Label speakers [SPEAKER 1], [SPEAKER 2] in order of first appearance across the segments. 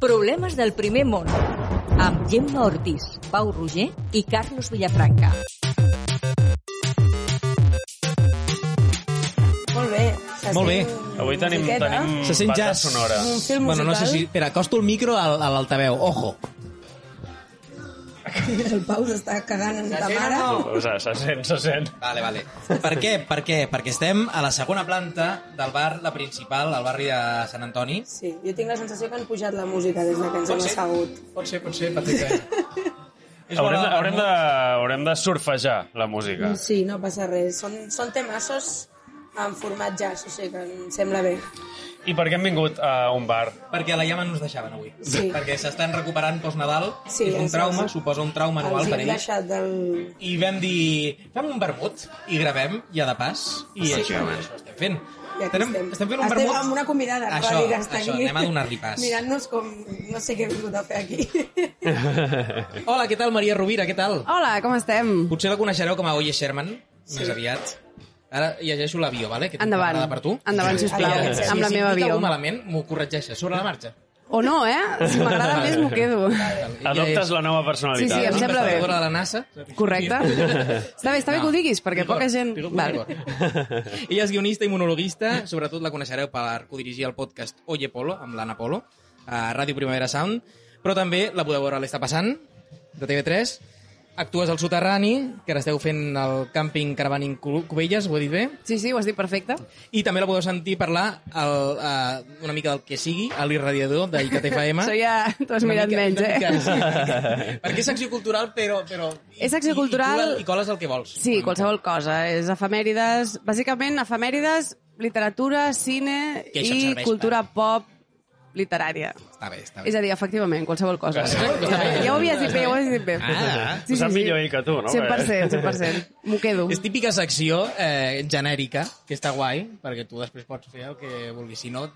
[SPEAKER 1] Problemes del primer món. Amb Gemma Ortiz, Pau Roger i Carlos Villafranca.
[SPEAKER 2] Molt bé.
[SPEAKER 3] Molt bé.
[SPEAKER 4] Avui tenim, tenim
[SPEAKER 3] Se sent
[SPEAKER 4] banda
[SPEAKER 3] jazz.
[SPEAKER 4] sonora.
[SPEAKER 2] Un film
[SPEAKER 3] Bueno, no sé
[SPEAKER 2] musical.
[SPEAKER 3] si... Espera, acosto el micro al- a l'altaveu. Ojo.
[SPEAKER 2] El Pau s'està cagant en ta mare.
[SPEAKER 4] O sigui, se sent, se sent.
[SPEAKER 3] Vale, vale. Per què? Per què? Perquè estem a la segona planta del bar La Principal, al barri de Sant Antoni.
[SPEAKER 2] Sí, jo tinc la sensació que han pujat la música des de que ens hem assegut.
[SPEAKER 3] Pot ser, pot ser. És
[SPEAKER 4] Haurem de, haurem, de, haurem de surfejar la música.
[SPEAKER 2] Sí, no passa res. Són, són temassos en format jazz, o sigui que em sembla bé.
[SPEAKER 4] I per què hem vingut a un bar?
[SPEAKER 3] Perquè a la llama no ens deixaven avui.
[SPEAKER 2] Sí.
[SPEAKER 3] Perquè s'estan recuperant post-Nadal.
[SPEAKER 2] Sí,
[SPEAKER 3] és un
[SPEAKER 2] és-
[SPEAKER 3] trauma,
[SPEAKER 2] és-
[SPEAKER 3] suposa un trauma anual per
[SPEAKER 2] hem
[SPEAKER 3] ells.
[SPEAKER 2] deixat del...
[SPEAKER 3] I vam dir, fem un vermut i gravem, ja de pas, i
[SPEAKER 2] Sí.
[SPEAKER 3] això, això estem fent.
[SPEAKER 2] Aquí
[SPEAKER 3] estem,
[SPEAKER 2] estem.
[SPEAKER 3] fent un
[SPEAKER 2] estem
[SPEAKER 3] vermut.
[SPEAKER 2] amb una convidada
[SPEAKER 3] Això,
[SPEAKER 2] està
[SPEAKER 3] això,
[SPEAKER 2] aquí.
[SPEAKER 3] anem a donar-li pas.
[SPEAKER 2] Mirant-nos com... No sé què he vingut a fer aquí.
[SPEAKER 3] Hola, què tal, Maria Rovira, què tal?
[SPEAKER 5] Hola, com estem?
[SPEAKER 3] Potser la coneixereu com a Oye Sherman, més aviat. Ara llegeixo l'avió, vale? que
[SPEAKER 5] Endavant.
[SPEAKER 3] preparada per tu.
[SPEAKER 5] Endavant, sisplau,
[SPEAKER 3] I, eh,
[SPEAKER 5] amb la
[SPEAKER 3] si
[SPEAKER 5] meva
[SPEAKER 3] dic
[SPEAKER 5] avió.
[SPEAKER 3] algú malament, m'ho corregeixes sobre la marxa.
[SPEAKER 5] O no, eh? Si m'agrada més, m'ho quedo.
[SPEAKER 4] Adoptes la nova
[SPEAKER 5] Sí,
[SPEAKER 4] personalitat.
[SPEAKER 5] sí, em sembla bé.
[SPEAKER 3] De la NASA.
[SPEAKER 5] Correcte. Està bé, està bé que ho diguis, perquè poca gent... Vale.
[SPEAKER 3] Ella és guionista i monologuista, sobretot la coneixereu per codirigir el podcast Oye Polo, amb l'Anna Polo, a Ràdio Primavera Sound, però també la podeu veure a l'Està Passant, de TV3, actues al Soterrani, que ara esteu fent el càmping Caravaning Cu- Cubelles, ho he dit bé,
[SPEAKER 5] Sí, sí, ho has dit perfecte.
[SPEAKER 3] i també la podeu sentir parlar el, uh, una mica del que sigui, a l'irradiador d'ICAT-FM.
[SPEAKER 5] Això ja t'ho has mirat
[SPEAKER 3] mica-
[SPEAKER 5] menys, eh?
[SPEAKER 3] mica, sí. Perquè és secció cultural, però... però
[SPEAKER 5] És secció cultural-
[SPEAKER 3] I, I coles el que vols.
[SPEAKER 5] Sí, qualsevol cosa. És efemèrides... Bàsicament, efemèrides, literatura, cine i cultura pop literària.
[SPEAKER 3] Està bé, està bé.
[SPEAKER 5] És a dir, efectivament, qualsevol cosa.
[SPEAKER 4] Sí,
[SPEAKER 3] està bé.
[SPEAKER 5] Ja ho havies dit bé, ja ho havies dit bé.
[SPEAKER 3] Ah,
[SPEAKER 4] Ho sap millor ell que tu, no?
[SPEAKER 5] 100%, 100%. M'ho quedo.
[SPEAKER 3] És típica secció eh, genèrica, que està guai, perquè tu després pots fer el que vulguis. Si no,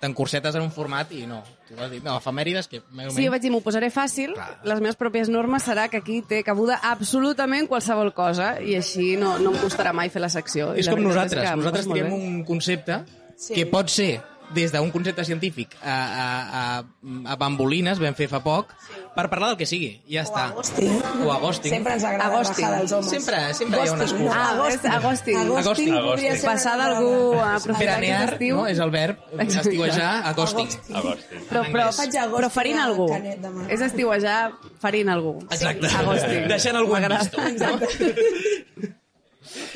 [SPEAKER 3] t'encursetes en un format i no. Tu has dit, no, efemèrides, que
[SPEAKER 5] Sí, jo vaig dir, m'ho posaré fàcil.
[SPEAKER 3] Clar.
[SPEAKER 5] Les meves pròpies normes serà que aquí té cabuda absolutament qualsevol cosa i així no, no em costarà mai fer la secció. I
[SPEAKER 3] És
[SPEAKER 5] la
[SPEAKER 3] com nosaltres.
[SPEAKER 5] que
[SPEAKER 3] Nosaltres tirem un concepte
[SPEAKER 2] Sí.
[SPEAKER 3] que pot ser des d'un concepte científic a, a, a, a bambolines, vam fer fa poc, per parlar del que sigui. Ja
[SPEAKER 2] O
[SPEAKER 3] està.
[SPEAKER 2] Agosting.
[SPEAKER 3] O Agosting.
[SPEAKER 2] Sempre ens agrada
[SPEAKER 5] Agosting.
[SPEAKER 2] bajar dels homes.
[SPEAKER 3] Sempre, sempre hi ha una excusa.
[SPEAKER 2] no,
[SPEAKER 5] Ah,
[SPEAKER 2] Agosting.
[SPEAKER 5] Agosting.
[SPEAKER 2] Agosting,
[SPEAKER 3] Agosting.
[SPEAKER 2] ser
[SPEAKER 5] Passar d'algú a aprofitar
[SPEAKER 3] Veranear,
[SPEAKER 5] estiu.
[SPEAKER 3] no? És el verb. Estiuejar, agosting.
[SPEAKER 4] Agosting.
[SPEAKER 5] Però, però.
[SPEAKER 2] Faig agosting
[SPEAKER 5] però ferint
[SPEAKER 2] a
[SPEAKER 5] algú. És estiuejar ferint algú.
[SPEAKER 3] Exacte.
[SPEAKER 5] Agosting.
[SPEAKER 3] Deixant algú en visto.
[SPEAKER 2] Exacte.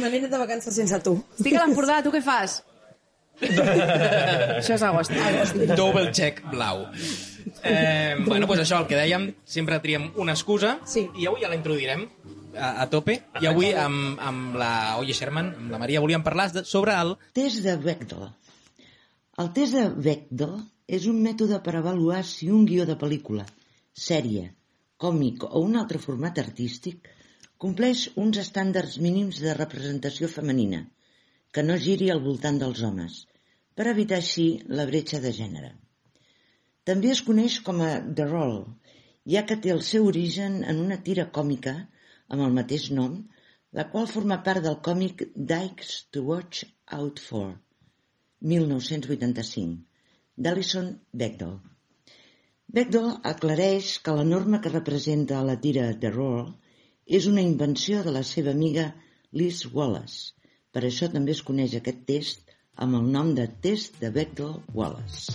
[SPEAKER 2] M'aniré de vacances sense tu.
[SPEAKER 5] Estic a l'Empordà, tu què fas? Això és Agosting.
[SPEAKER 3] Double check blau. Eh, bueno, pues això, el que dèiem, sempre triem una excusa
[SPEAKER 2] Sí.
[SPEAKER 3] i avui ja la introduirem a, a tope. I avui amb, amb la Oye Sherman, amb la Maria, volíem parlar de, sobre el...
[SPEAKER 6] Test de Bechdel. El test de Bechdel és un mètode per avaluar si un guió de pel·lícula, sèrie, còmic o un altre format artístic compleix uns estàndards mínims de representació femenina, que no giri al voltant dels homes, per evitar així la bretxa de gènere. També es coneix com a The Roll, ja que té el seu origen en una tira còmica amb el mateix nom, la qual forma part del còmic Dykes to Watch Out For, 1985, d'Alison Bechdel. Bechdel aclareix que la norma que representa la tira The Roll és una invenció de la seva amiga Liz Wallace. Per això també es coneix aquest test amb el nom de test de Bechdel-Wallace.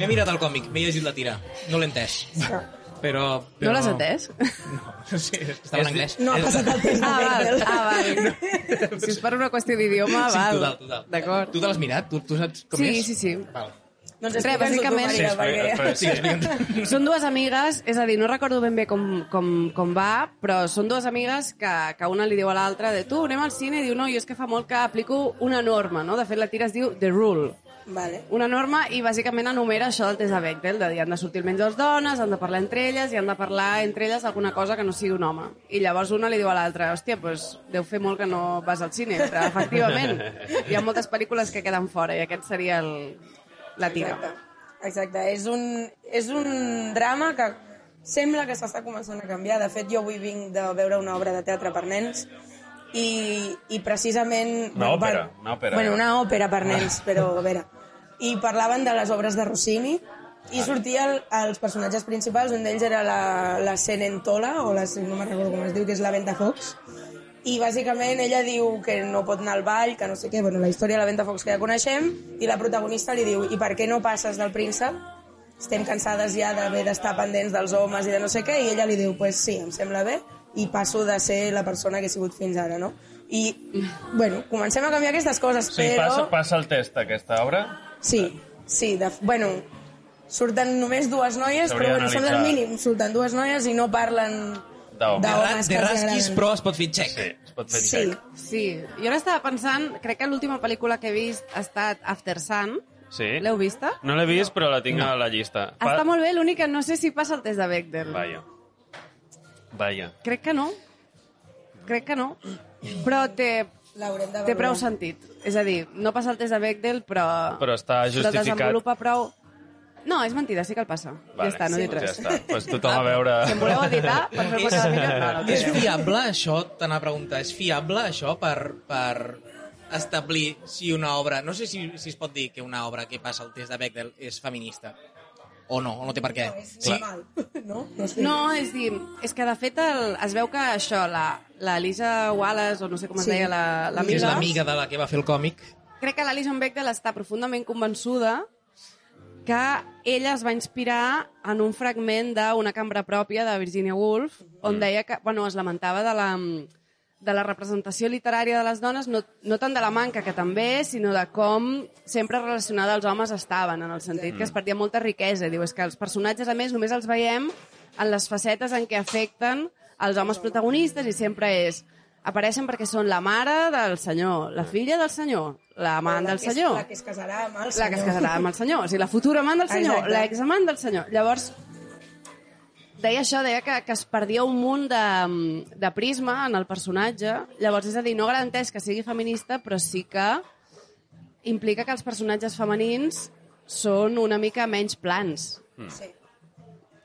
[SPEAKER 3] M'he mirat el còmic, m'he llegit la tira. No l'he entès. Però, però...
[SPEAKER 5] No l'has entès?
[SPEAKER 3] No, no sé, estava en anglès.
[SPEAKER 2] No ha passat el temps de
[SPEAKER 5] Ah, val.
[SPEAKER 2] Bechdel.
[SPEAKER 5] Ah, val. Si és per una qüestió d'idioma,
[SPEAKER 3] Sí,
[SPEAKER 5] val.
[SPEAKER 3] total, total.
[SPEAKER 5] D'acord.
[SPEAKER 3] Tu te l'has mirat? Tu, tu saps com
[SPEAKER 5] Sí,
[SPEAKER 3] és?
[SPEAKER 5] sí, sí.
[SPEAKER 3] Val.
[SPEAKER 2] Doncs
[SPEAKER 5] Res, bàsicament-
[SPEAKER 2] Maria,
[SPEAKER 4] Sí,
[SPEAKER 2] perquè...
[SPEAKER 4] espera,
[SPEAKER 3] Sí.
[SPEAKER 5] Són dues amigues, és a dir, no recordo ben bé com, com, com va, però són dues amigues que, que una li diu a l'altra de tu, anem al cine, i diu, no, jo és que fa molt que aplico una norma, no? De fet, la tira es diu The Rule.
[SPEAKER 2] Vale.
[SPEAKER 5] Una norma i bàsicament enumera això del test de Bechdel, de dir han de sortir almenys dues dones, han de parlar entre elles i han de parlar entre elles alguna cosa que no sigui un home. I llavors una li diu a l'altra, hòstia, doncs deu fer molt que no vas al cine, però efectivament hi ha moltes pel·lícules que queden fora i aquest seria el, la tira.
[SPEAKER 2] Exacte. Exacte. És un, és un drama que sembla que s'està començant a canviar. De fet, jo avui vinc de veure una obra de teatre per nens i, i precisament...
[SPEAKER 4] Una
[SPEAKER 2] bueno,
[SPEAKER 4] òpera,
[SPEAKER 2] per-
[SPEAKER 4] una òpera.
[SPEAKER 2] Bueno, una òpera per nens, però a veure... i parlaven de les obres de Rossini i sortia el, els personatges principals, un d'ells era la, la Senentola, o la, no me'n recordo com es diu, que és la Ventafocs, i bàsicament ella diu que no pot anar al ball, que no sé què, bueno, la història de la Ventafocs que ja coneixem, i la protagonista li diu, i per què no passes del príncep? Estem cansades ja d'haver d'estar pendents dels homes i de no sé què, i ella li diu, pues sí, em sembla bé, i passo de ser la persona que he sigut fins ara, no? I, bueno, comencem a canviar aquestes coses,
[SPEAKER 4] Sí,
[SPEAKER 2] però...
[SPEAKER 4] passa, passa el test, aquesta obra.
[SPEAKER 2] Sí, sí, de, bueno, surten només dues noies, però bueno, són
[SPEAKER 4] d'analitzar.
[SPEAKER 2] mínim, surten dues noies i no parlen.
[SPEAKER 3] De,
[SPEAKER 2] d'homes
[SPEAKER 3] de rasquis, però es pot fer check.
[SPEAKER 4] Sí, es pot fer
[SPEAKER 2] Sí,
[SPEAKER 4] check.
[SPEAKER 5] Sí, jo ara estava pensant, crec que l'última pel·lícula que he vist ha estat After Sun.
[SPEAKER 4] Sí?
[SPEAKER 5] L'heu vista?
[SPEAKER 4] No l'he vist, però la tinc a la llista. Pa-
[SPEAKER 5] Està molt bé, l'únic que no sé si passa el test de Bechdel.
[SPEAKER 4] Vaja. Vaja.
[SPEAKER 5] Crec que no. Crec que no. Però té, té prou sentit. És a dir, no passa el test de Bechdel, però...
[SPEAKER 4] Però està
[SPEAKER 5] Però
[SPEAKER 4] justificat.
[SPEAKER 5] desenvolupa prou... No, és mentida, sí que el passa.
[SPEAKER 4] Vale,
[SPEAKER 5] ja està, no
[SPEAKER 4] sí,
[SPEAKER 5] dic res.
[SPEAKER 4] Ja està. Pues tothom a veure...
[SPEAKER 5] Si em voleu editar, per fer
[SPEAKER 3] És,
[SPEAKER 5] no, no,
[SPEAKER 3] és fiable això, t'anava a preguntar, és fiable això per, per establir si una obra... No sé si, si es pot dir que una obra que passa el test de Bechdel és feminista. O no, o no té per què.
[SPEAKER 2] No, és normal, no? No, sé.
[SPEAKER 5] No, és dir, és que de fet el, es veu que això, la, la Lisa Wallace, o no sé com es
[SPEAKER 2] Sí.
[SPEAKER 5] deia, la, la
[SPEAKER 3] que és
[SPEAKER 5] amiga,
[SPEAKER 3] l'amiga de la que va fer el còmic.
[SPEAKER 5] crec que l'Alison Bechdel està profundament convençuda que ella es va inspirar en un fragment d'una cambra pròpia de Virginia Woolf, on deia que, bueno, es lamentava de la, de la representació literària de les dones, no, no tant de la manca, que també, sinó de com sempre relacionada als homes estaven, en el sentit que es perdia molta riquesa. Diu, és que els personatges, a més, només els veiem en les facetes en què afecten els homes protagonistes i sempre és apareixen perquè són la mare del senyor, la filla del senyor, l'amant
[SPEAKER 2] La
[SPEAKER 5] del senyor,
[SPEAKER 2] La que es casarà amb el
[SPEAKER 5] la que es
[SPEAKER 2] senyor.
[SPEAKER 5] casarà amb el senyor, o sigui, la futura amant del senyor, l'examant del senyor. Llavors, deia això, deia que, que es perdia un munt de, de prisma en el personatge. Llavors, és a dir, no garanteix que sigui feminista, però sí que implica que els personatges femenins són una mica menys plans.
[SPEAKER 2] Sí.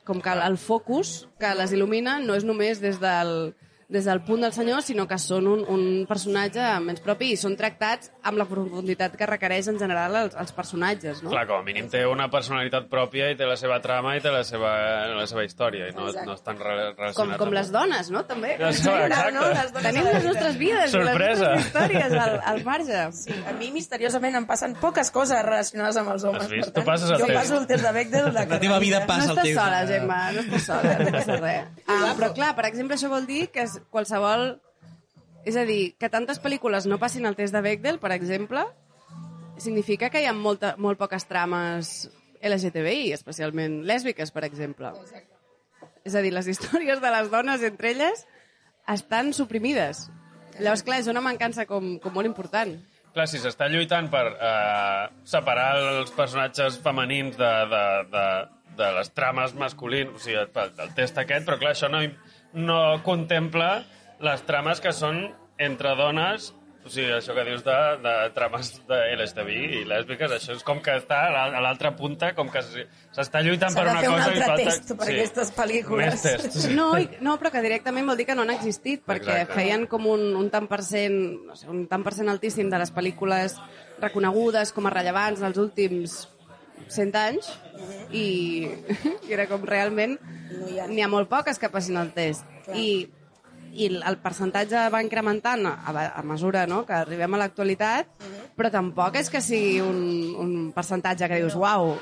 [SPEAKER 5] Com que el, el focus que les il·lumina no és només des del, des del punt del senyor, sinó que són un, un personatge menys propi i són tractats amb la profunditat que requereix en general els, els personatges, no?
[SPEAKER 4] Clar, com a mínim té una personalitat pròpia i té la seva trama i té la seva, la seva història i no,
[SPEAKER 2] Exacte.
[SPEAKER 4] no estan re relacionats.
[SPEAKER 5] Com, com
[SPEAKER 4] amb-
[SPEAKER 5] les dones, no? També.
[SPEAKER 4] Ja sé, exacte.
[SPEAKER 2] No, les dones
[SPEAKER 5] Tenim
[SPEAKER 2] la
[SPEAKER 5] les nostres vides
[SPEAKER 4] Sorpresa.
[SPEAKER 5] i les nostres històries al, al marge.
[SPEAKER 2] Sí, a mi misteriosament em passen poques coses relacionades amb els homes.
[SPEAKER 4] Has vist?
[SPEAKER 2] per
[SPEAKER 4] Tu passes el
[SPEAKER 2] jo
[SPEAKER 4] test.
[SPEAKER 2] passo el test de Bechdel de
[SPEAKER 3] La teva vida
[SPEAKER 5] No
[SPEAKER 3] passa el
[SPEAKER 5] estàs
[SPEAKER 3] teu...
[SPEAKER 5] sola, Gemma, no estàs sola, no passa res. Ah, però clar, per exemple, això vol dir que es- qualsevol... És a dir, que tantes pel·lícules no passin el test de Bechdel, per exemple, significa que hi ha molta, molt poques trames LGTBI, especialment lèsbiques, per exemple. És a dir, les històries de les dones entre elles estan suprimides. Llavors, clar, és una mancança com, com molt important.
[SPEAKER 4] Clar, si s'està lluitant per eh, separar els personatges femenins de, de, de, de les trames masculines, o sigui, el, el test aquest, però clar, això no, no contempla les trames que són entre dones, o sigui, això que dius de, de trames de LGTBI i lèsbiques, això és com que està a la- a l'altra punta, com que s'està lluitant
[SPEAKER 2] S'ha
[SPEAKER 4] per
[SPEAKER 2] de
[SPEAKER 4] una
[SPEAKER 2] fer un
[SPEAKER 4] cosa... i
[SPEAKER 2] altre
[SPEAKER 4] falta-
[SPEAKER 2] test per aquestes pel·lícules.
[SPEAKER 4] Tests.
[SPEAKER 5] No, i, no, però que directament vol dir que no han existit, perquè
[SPEAKER 4] Exacte.
[SPEAKER 5] feien com un, un tant per cent, no sé, un tant per cent altíssim de les pel·lícules reconegudes com a rellevants dels últims 100 anys, i, i era com realment
[SPEAKER 2] ha.
[SPEAKER 5] n'hi ha molt poques que passin el test. I, i el percentatge va incrementant a, a mesura no? que arribem a l'actualitat, però tampoc és que sigui un, un percentatge que dius, uau,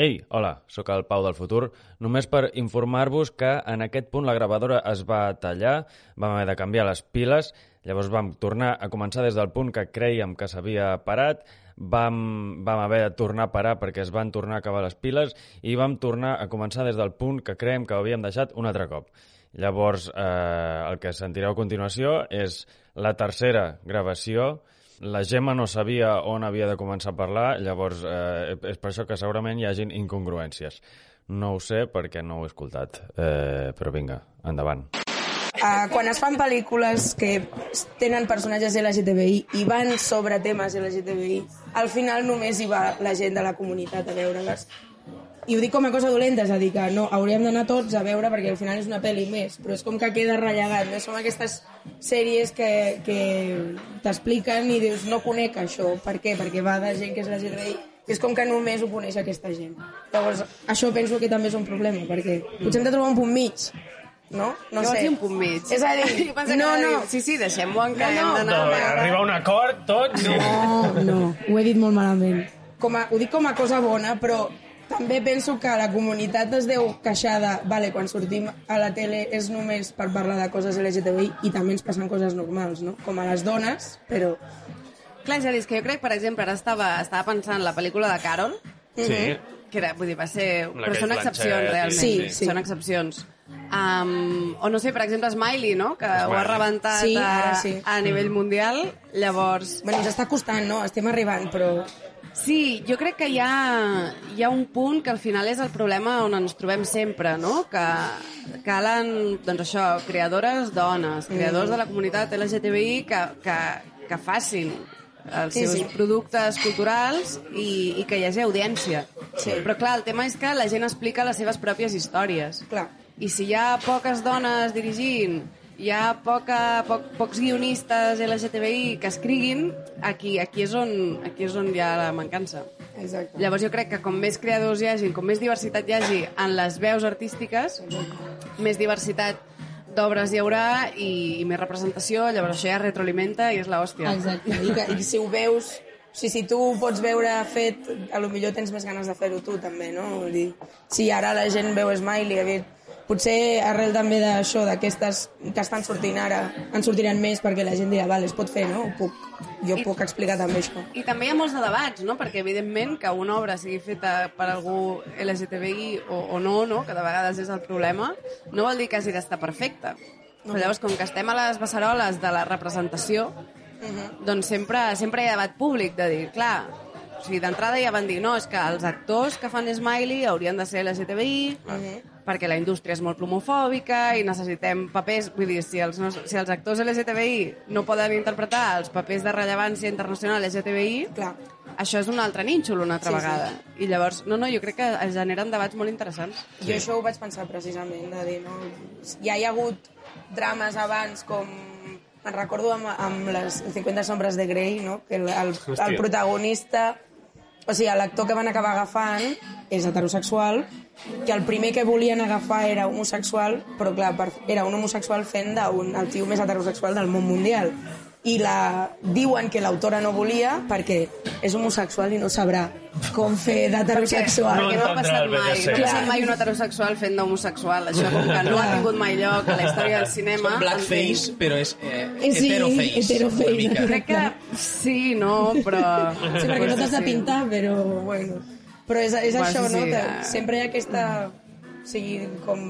[SPEAKER 4] Ei, hola, sóc el Pau del futur. Només per informar-vos que en aquest punt la gravadora es va tallar, vam haver de canviar les piles, llavors vam tornar a començar des del punt que creiem que s'havia parat, vam, vam haver de tornar a parar perquè es van tornar a acabar les piles i vam tornar a començar des del punt que creiem que havíem deixat un altre cop. Llavors, eh, el que sentireu a continuació és la tercera gravació la Gemma no sabia on havia de començar a parlar, llavors eh, és per això que segurament hi hagin incongruències. No ho sé perquè no ho he escoltat, eh, però vinga, endavant.
[SPEAKER 2] Uh, quan es fan pel·lícules que tenen personatges LGTBI i van sobre temes LGTBI, al final només hi va la gent de la comunitat a veure-les. i ho dic com a cosa dolenta, és a dir, que no, hauríem d'anar tots a veure perquè al final és una pel·li més, però és com que queda rellegat, no? Són aquestes sèries que, que t'expliquen i dius, no conec això, per què? Perquè va de gent que és LGTBI, és com que només ho coneix aquesta gent. Llavors, això penso que també és un problema, perquè potser hem de trobar un punt mig, no? No
[SPEAKER 5] No
[SPEAKER 2] sé.
[SPEAKER 5] sé. un punt mig.
[SPEAKER 2] És a dir,
[SPEAKER 5] Jo
[SPEAKER 2] no, no.
[SPEAKER 5] dir, Sí, sí, deixem-ho en que
[SPEAKER 2] No, no.
[SPEAKER 5] hem d'anar
[SPEAKER 4] No,
[SPEAKER 5] a veure.
[SPEAKER 4] arriba a un acord tots i...
[SPEAKER 2] No, no, ho he dit molt malament. Com a, ho dic com a cosa bona, però també penso que la comunitat es deu queixar de, vale, quan sortim a la tele és només per parlar de coses LGTBI i també ens passen coses normals, no? Com a les dones, però...
[SPEAKER 5] Clar, és a dir, és que jo crec, per exemple, ara estava, estava pensant la pel·lícula de Carol,
[SPEAKER 4] Sí.
[SPEAKER 5] que era, vull dir, va ser...
[SPEAKER 4] La
[SPEAKER 5] Però són excepcions, realment.
[SPEAKER 2] Sí, sí.
[SPEAKER 5] Són excepcions. Um, o no sé, per exemple, Smiley, no? Que ho ha
[SPEAKER 4] Smiley.
[SPEAKER 5] rebentat
[SPEAKER 2] Sí,
[SPEAKER 5] a,
[SPEAKER 2] sí.
[SPEAKER 5] a nivell mundial. Llavors,
[SPEAKER 2] Bueno, ens està costant, no? Estem arribant, però...
[SPEAKER 5] Sí, jo crec que hi ha, hi ha un punt que al final és el problema on ens trobem sempre, no? Que calen, doncs això, creadores dones, creadors de la comunitat LGTBI que, que, que facin els
[SPEAKER 2] Sí,
[SPEAKER 5] seus
[SPEAKER 2] sí.
[SPEAKER 5] productes culturals i, i que hi hagi audiència.
[SPEAKER 2] Sí.
[SPEAKER 5] Però clar, el tema és que la gent explica les seves pròpies històries.
[SPEAKER 2] Clar.
[SPEAKER 5] I si hi ha poques dones dirigint, hi ha poca, poc, pocs guionistes LGTBI que escriguin, aquí, aquí, és on, aquí és on hi ha la mancança.
[SPEAKER 2] Exacte.
[SPEAKER 5] Llavors jo crec que com més creadors hi hagi, com més diversitat hi hagi en les veus artístiques, més diversitat d'obres hi haurà i, i més representació, llavors això ja retroalimenta i és l'hòstia.
[SPEAKER 2] Exacte. I, que, I si ho veus... O sigui, si tu ho pots veure fet, a lo millor tens més ganes de fer-ho tu, també, no? Vull dir, si ara la gent veu Smiley, veure, potser arrel també d'això, d'aquestes que estan sortint ara, en sortiran més perquè la gent dirà, vale, es pot fer, no? Ho puc, jo
[SPEAKER 5] I-
[SPEAKER 2] puc explicar també això.
[SPEAKER 5] I també hi ha molts de debats, no? Perquè, evidentment, que una obra sigui feta per algú LGTBI o, o no, no? que de vegades és el problema, no vol dir que hagi d'estar perfecte. Però llavors, com que estem a les beceroles de la representació, doncs sempre, sempre hi ha debat públic de dir, clar, o sigui, d'entrada ja van dir, no, és que els actors que fan Smiley haurien de ser LGTBI, perquè la indústria és molt plomofòbica i necessitem papers... Vull dir, si els, si els actors LGTBI no poden interpretar els papers de rellevància internacional LGTBI,
[SPEAKER 2] Clar.
[SPEAKER 5] això és un altre nínxol una altra
[SPEAKER 2] Sí, sí.
[SPEAKER 5] vegada. I llavors, no, no, jo crec que es generen debats molt interessants.
[SPEAKER 2] Jo això ho vaig pensar precisament, de dir, no? Ja hi ha hagut drames abans com... Me'n recordo amb, amb les 50 sombres de Grey, no? Que el, el, el protagonista... O sigui, l'actor que van acabar agafant és heterosexual, que el primer que volien agafar era homosexual, però clar, per, era un homosexual fent d'un el tio més heterosexual del món mundial. I la, diuen que l'autora no volia perquè és homosexual i no sabrà com fer d'heterosexual.
[SPEAKER 4] No
[SPEAKER 5] Perquè no ha passat mai. No ha passat mai un heterosexual fent d'homosexual. Això com que no ha tingut mai lloc a la història del cinema.
[SPEAKER 3] Com blackface, però és eh,
[SPEAKER 2] sí,
[SPEAKER 3] heteroface.
[SPEAKER 2] heteroface.
[SPEAKER 5] Crec que sí, no, però...
[SPEAKER 2] Sí, perquè no t'has de pintar, però bueno. Però és, és
[SPEAKER 5] Bueno,
[SPEAKER 2] això, no?
[SPEAKER 5] sí,
[SPEAKER 2] Que
[SPEAKER 5] eh.
[SPEAKER 2] sempre hi ha aquesta... O sigui, com...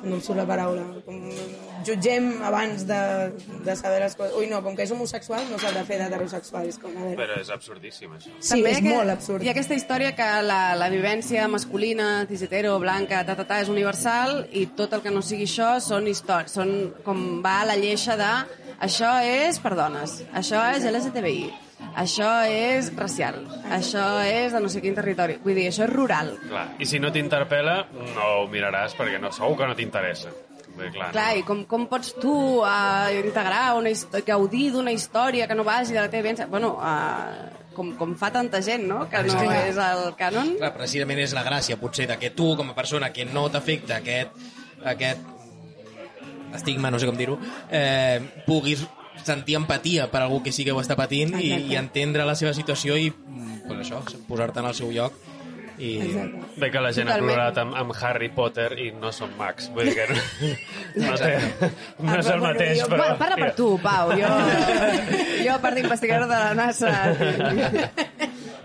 [SPEAKER 2] No em surt la paraula. Com jutgem abans de, de saber les coses. Ui, no, com que és homosexual no s'ha de fer d'heterosexual. És com, a veure...
[SPEAKER 4] Però és absurdíssim, això.
[SPEAKER 2] Sí,
[SPEAKER 5] També
[SPEAKER 2] és
[SPEAKER 5] que
[SPEAKER 2] molt absurd.
[SPEAKER 5] Hi ha aquesta història que la, la vivència masculina, cis-hetero, blanca, ta, ta, ta, és universal i tot el que no sigui això són històries, són com va a la lleixa de això és per dones, això és LGTBI, això és racial, això és de no sé quin territori. Vull dir, això és rural.
[SPEAKER 4] Clar. I si no t'interpel·la, no ho miraràs perquè no, segur que no t'interessa. Clar,
[SPEAKER 5] Clar, i com, com pots tu uh, integrar una gaudir d'una història que no vagi de la teva vivència? Bueno, uh, com, com fa tanta gent, no?, que no és el cànon.
[SPEAKER 3] Clar, precisament és la gràcia, potser, de que tu, com a persona que no t'afecta aquest, aquest estigma, no sé com dir-ho, eh, puguis sentir empatia per algú que sí que ho està patint i, i entendre la seva situació i mm, pues això, posar-te en el seu lloc i...
[SPEAKER 2] Exacte.
[SPEAKER 4] Bé que la gent
[SPEAKER 5] Totalment.
[SPEAKER 4] ha plorat amb, amb Harry Potter i no són mags. Vull dir que no, no, té, no és el mateix, però...
[SPEAKER 5] Bueno, parla per tu, Pau. Jo, jo a part d'investigador de la NASA,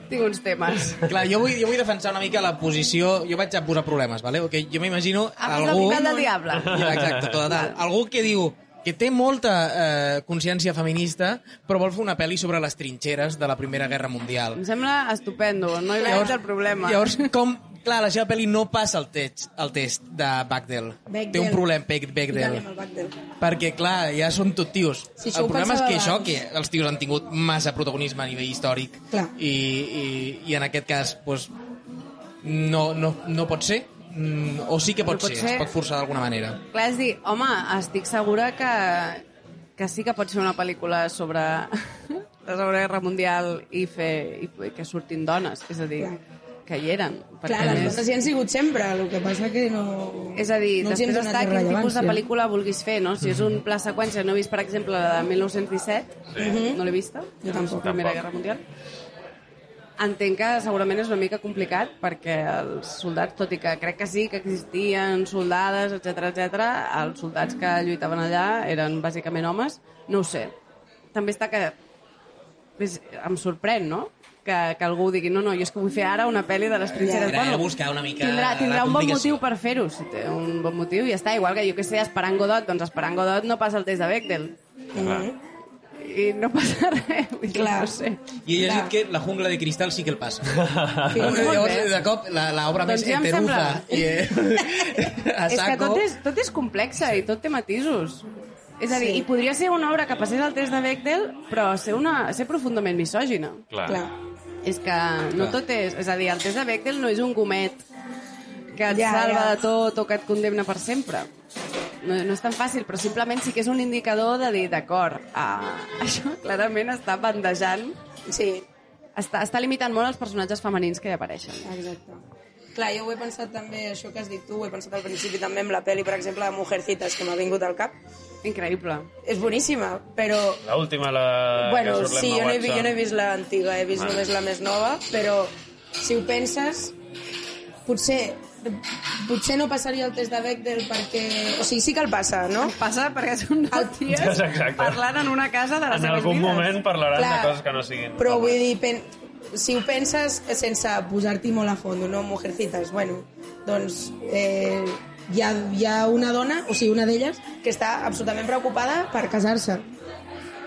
[SPEAKER 5] tinc, uns temes.
[SPEAKER 3] Clar, jo vull, jo vull defensar una mica la posició... Jo vaig a posar problemes, ¿vale? Okay? Jo m'imagino
[SPEAKER 5] Ah,
[SPEAKER 3] algú...
[SPEAKER 5] l'advocat del diable.
[SPEAKER 3] Ja, exacte, total. Algú que diu que té molta eh, consciència feminista, però vol fer una pel·li sobre les trinxeres de la Primera Guerra Mundial.
[SPEAKER 5] Em sembla estupendo, no hi veig el problema.
[SPEAKER 3] Llavors, com... Clar, la seva pel·li no passa el test, el test de Bechdel.
[SPEAKER 2] Bechdel.
[SPEAKER 3] Té un problema, Bechdel.
[SPEAKER 2] Bechdel.
[SPEAKER 3] Perquè, clar, ja són tot tios.
[SPEAKER 2] Això
[SPEAKER 3] el problema és que això, que els tios han tingut massa protagonisme a nivell històric
[SPEAKER 2] Clar.
[SPEAKER 3] i, i, i en aquest cas, doncs, no, no, no pot ser? Mm, o sí que pot,
[SPEAKER 5] No pot
[SPEAKER 3] ser,
[SPEAKER 5] ser.
[SPEAKER 3] es pot forçar d'alguna manera?
[SPEAKER 5] Clar, és dir, home, estic segura que, que sí que pot ser una pel·lícula sobre la Segona Guerra Mundial i, fer, i que surtin dones, és a dir, que hi eren. perquè
[SPEAKER 2] Clar, les
[SPEAKER 5] més-
[SPEAKER 2] dones hi han sigut sempre, el que passa que no...
[SPEAKER 5] És a dir,
[SPEAKER 2] no
[SPEAKER 5] després està quin tipus de pel·lícula vulguis fer, no? Si és un pla seqüència, no he vist, per exemple, la de 1917, no l'he vista,
[SPEAKER 2] Jo tampoc.
[SPEAKER 5] Primera
[SPEAKER 4] Tampoc.
[SPEAKER 5] Guerra Mundial. Entenc que segurament és una mica complicat perquè els soldats, tot i que crec que sí que existien soldades, etc etc, els soldats que lluitaven allà eren bàsicament homes, no ho sé. També està que... És, em sorprèn, no? Que, que algú digui, no, no, jo és que vull fer ara una pel·li de les trinxeres.
[SPEAKER 3] Era- era buscar una mica
[SPEAKER 5] tindrà, tindrà un bon motiu per fer-ho, si té un bon motiu, i ja està. Igual que jo que sé, Esperant Godot, doncs Esperant Godot no passa el test de Bechdel. I no passa res, vull dir,
[SPEAKER 2] Clar.
[SPEAKER 5] no sé.
[SPEAKER 3] I he
[SPEAKER 2] Clar.
[SPEAKER 3] llegit que la jungla de cristal sí que el passa.
[SPEAKER 2] Sí,
[SPEAKER 5] Molt
[SPEAKER 3] Llavors, de cop, la- l'obra
[SPEAKER 5] Doncs
[SPEAKER 3] més
[SPEAKER 5] ja em
[SPEAKER 3] heteruza
[SPEAKER 5] sembla.
[SPEAKER 3] i, eh, a
[SPEAKER 5] És que
[SPEAKER 3] saco...
[SPEAKER 5] tot és, tot és complexa i tot té matisos. És a dir,
[SPEAKER 2] Sí.
[SPEAKER 5] i podria ser una obra que passés el test de Bechdel, però ser, una, ser profundament misògina.
[SPEAKER 4] Clar.
[SPEAKER 2] Clar.
[SPEAKER 5] És que no
[SPEAKER 3] Clar.
[SPEAKER 5] tot és... És a dir, el test de Bechdel no és un gomet que et
[SPEAKER 2] Ja,
[SPEAKER 5] salva
[SPEAKER 2] ja.
[SPEAKER 5] de tot o que et condemna per sempre. No, no és tan fàcil, però simplement sí que és un indicador de dir, d'acord, ah, això clarament està bandejant,
[SPEAKER 2] Sí,
[SPEAKER 5] està, està limitant molt els personatges femenins que hi apareixen.
[SPEAKER 2] exacte. Clar, jo ho he pensat també, això que has dit tu, ho he pensat al principi també amb la pel·li, per exemple, de Mujercitas, que m'ha vingut al cap.
[SPEAKER 5] Increïble.
[SPEAKER 2] És boníssima, però...
[SPEAKER 4] La última, la...
[SPEAKER 2] bueno, sí, jo no, he, jo no he vist l'antiga, he vist
[SPEAKER 4] Vale.
[SPEAKER 2] només la més nova, però si ho penses, potser potser no passaria el test de Bechdel perquè... O sigui, sí que el passa, no?
[SPEAKER 5] Passa perquè són dos ties
[SPEAKER 4] Exacte.
[SPEAKER 5] parlant en una casa de les
[SPEAKER 4] En
[SPEAKER 5] seves
[SPEAKER 4] algun
[SPEAKER 5] vides.
[SPEAKER 4] moment parlaran
[SPEAKER 2] Clar,
[SPEAKER 4] de coses que no siguin...
[SPEAKER 2] Però vull dir, pen... si ho penses sense posar-t'hi molt a fons, no? Mujercitas, bueno, doncs eh, hi, ha, hi ha una dona, o sigui, una d'elles, que està absolutament preocupada per casar-se.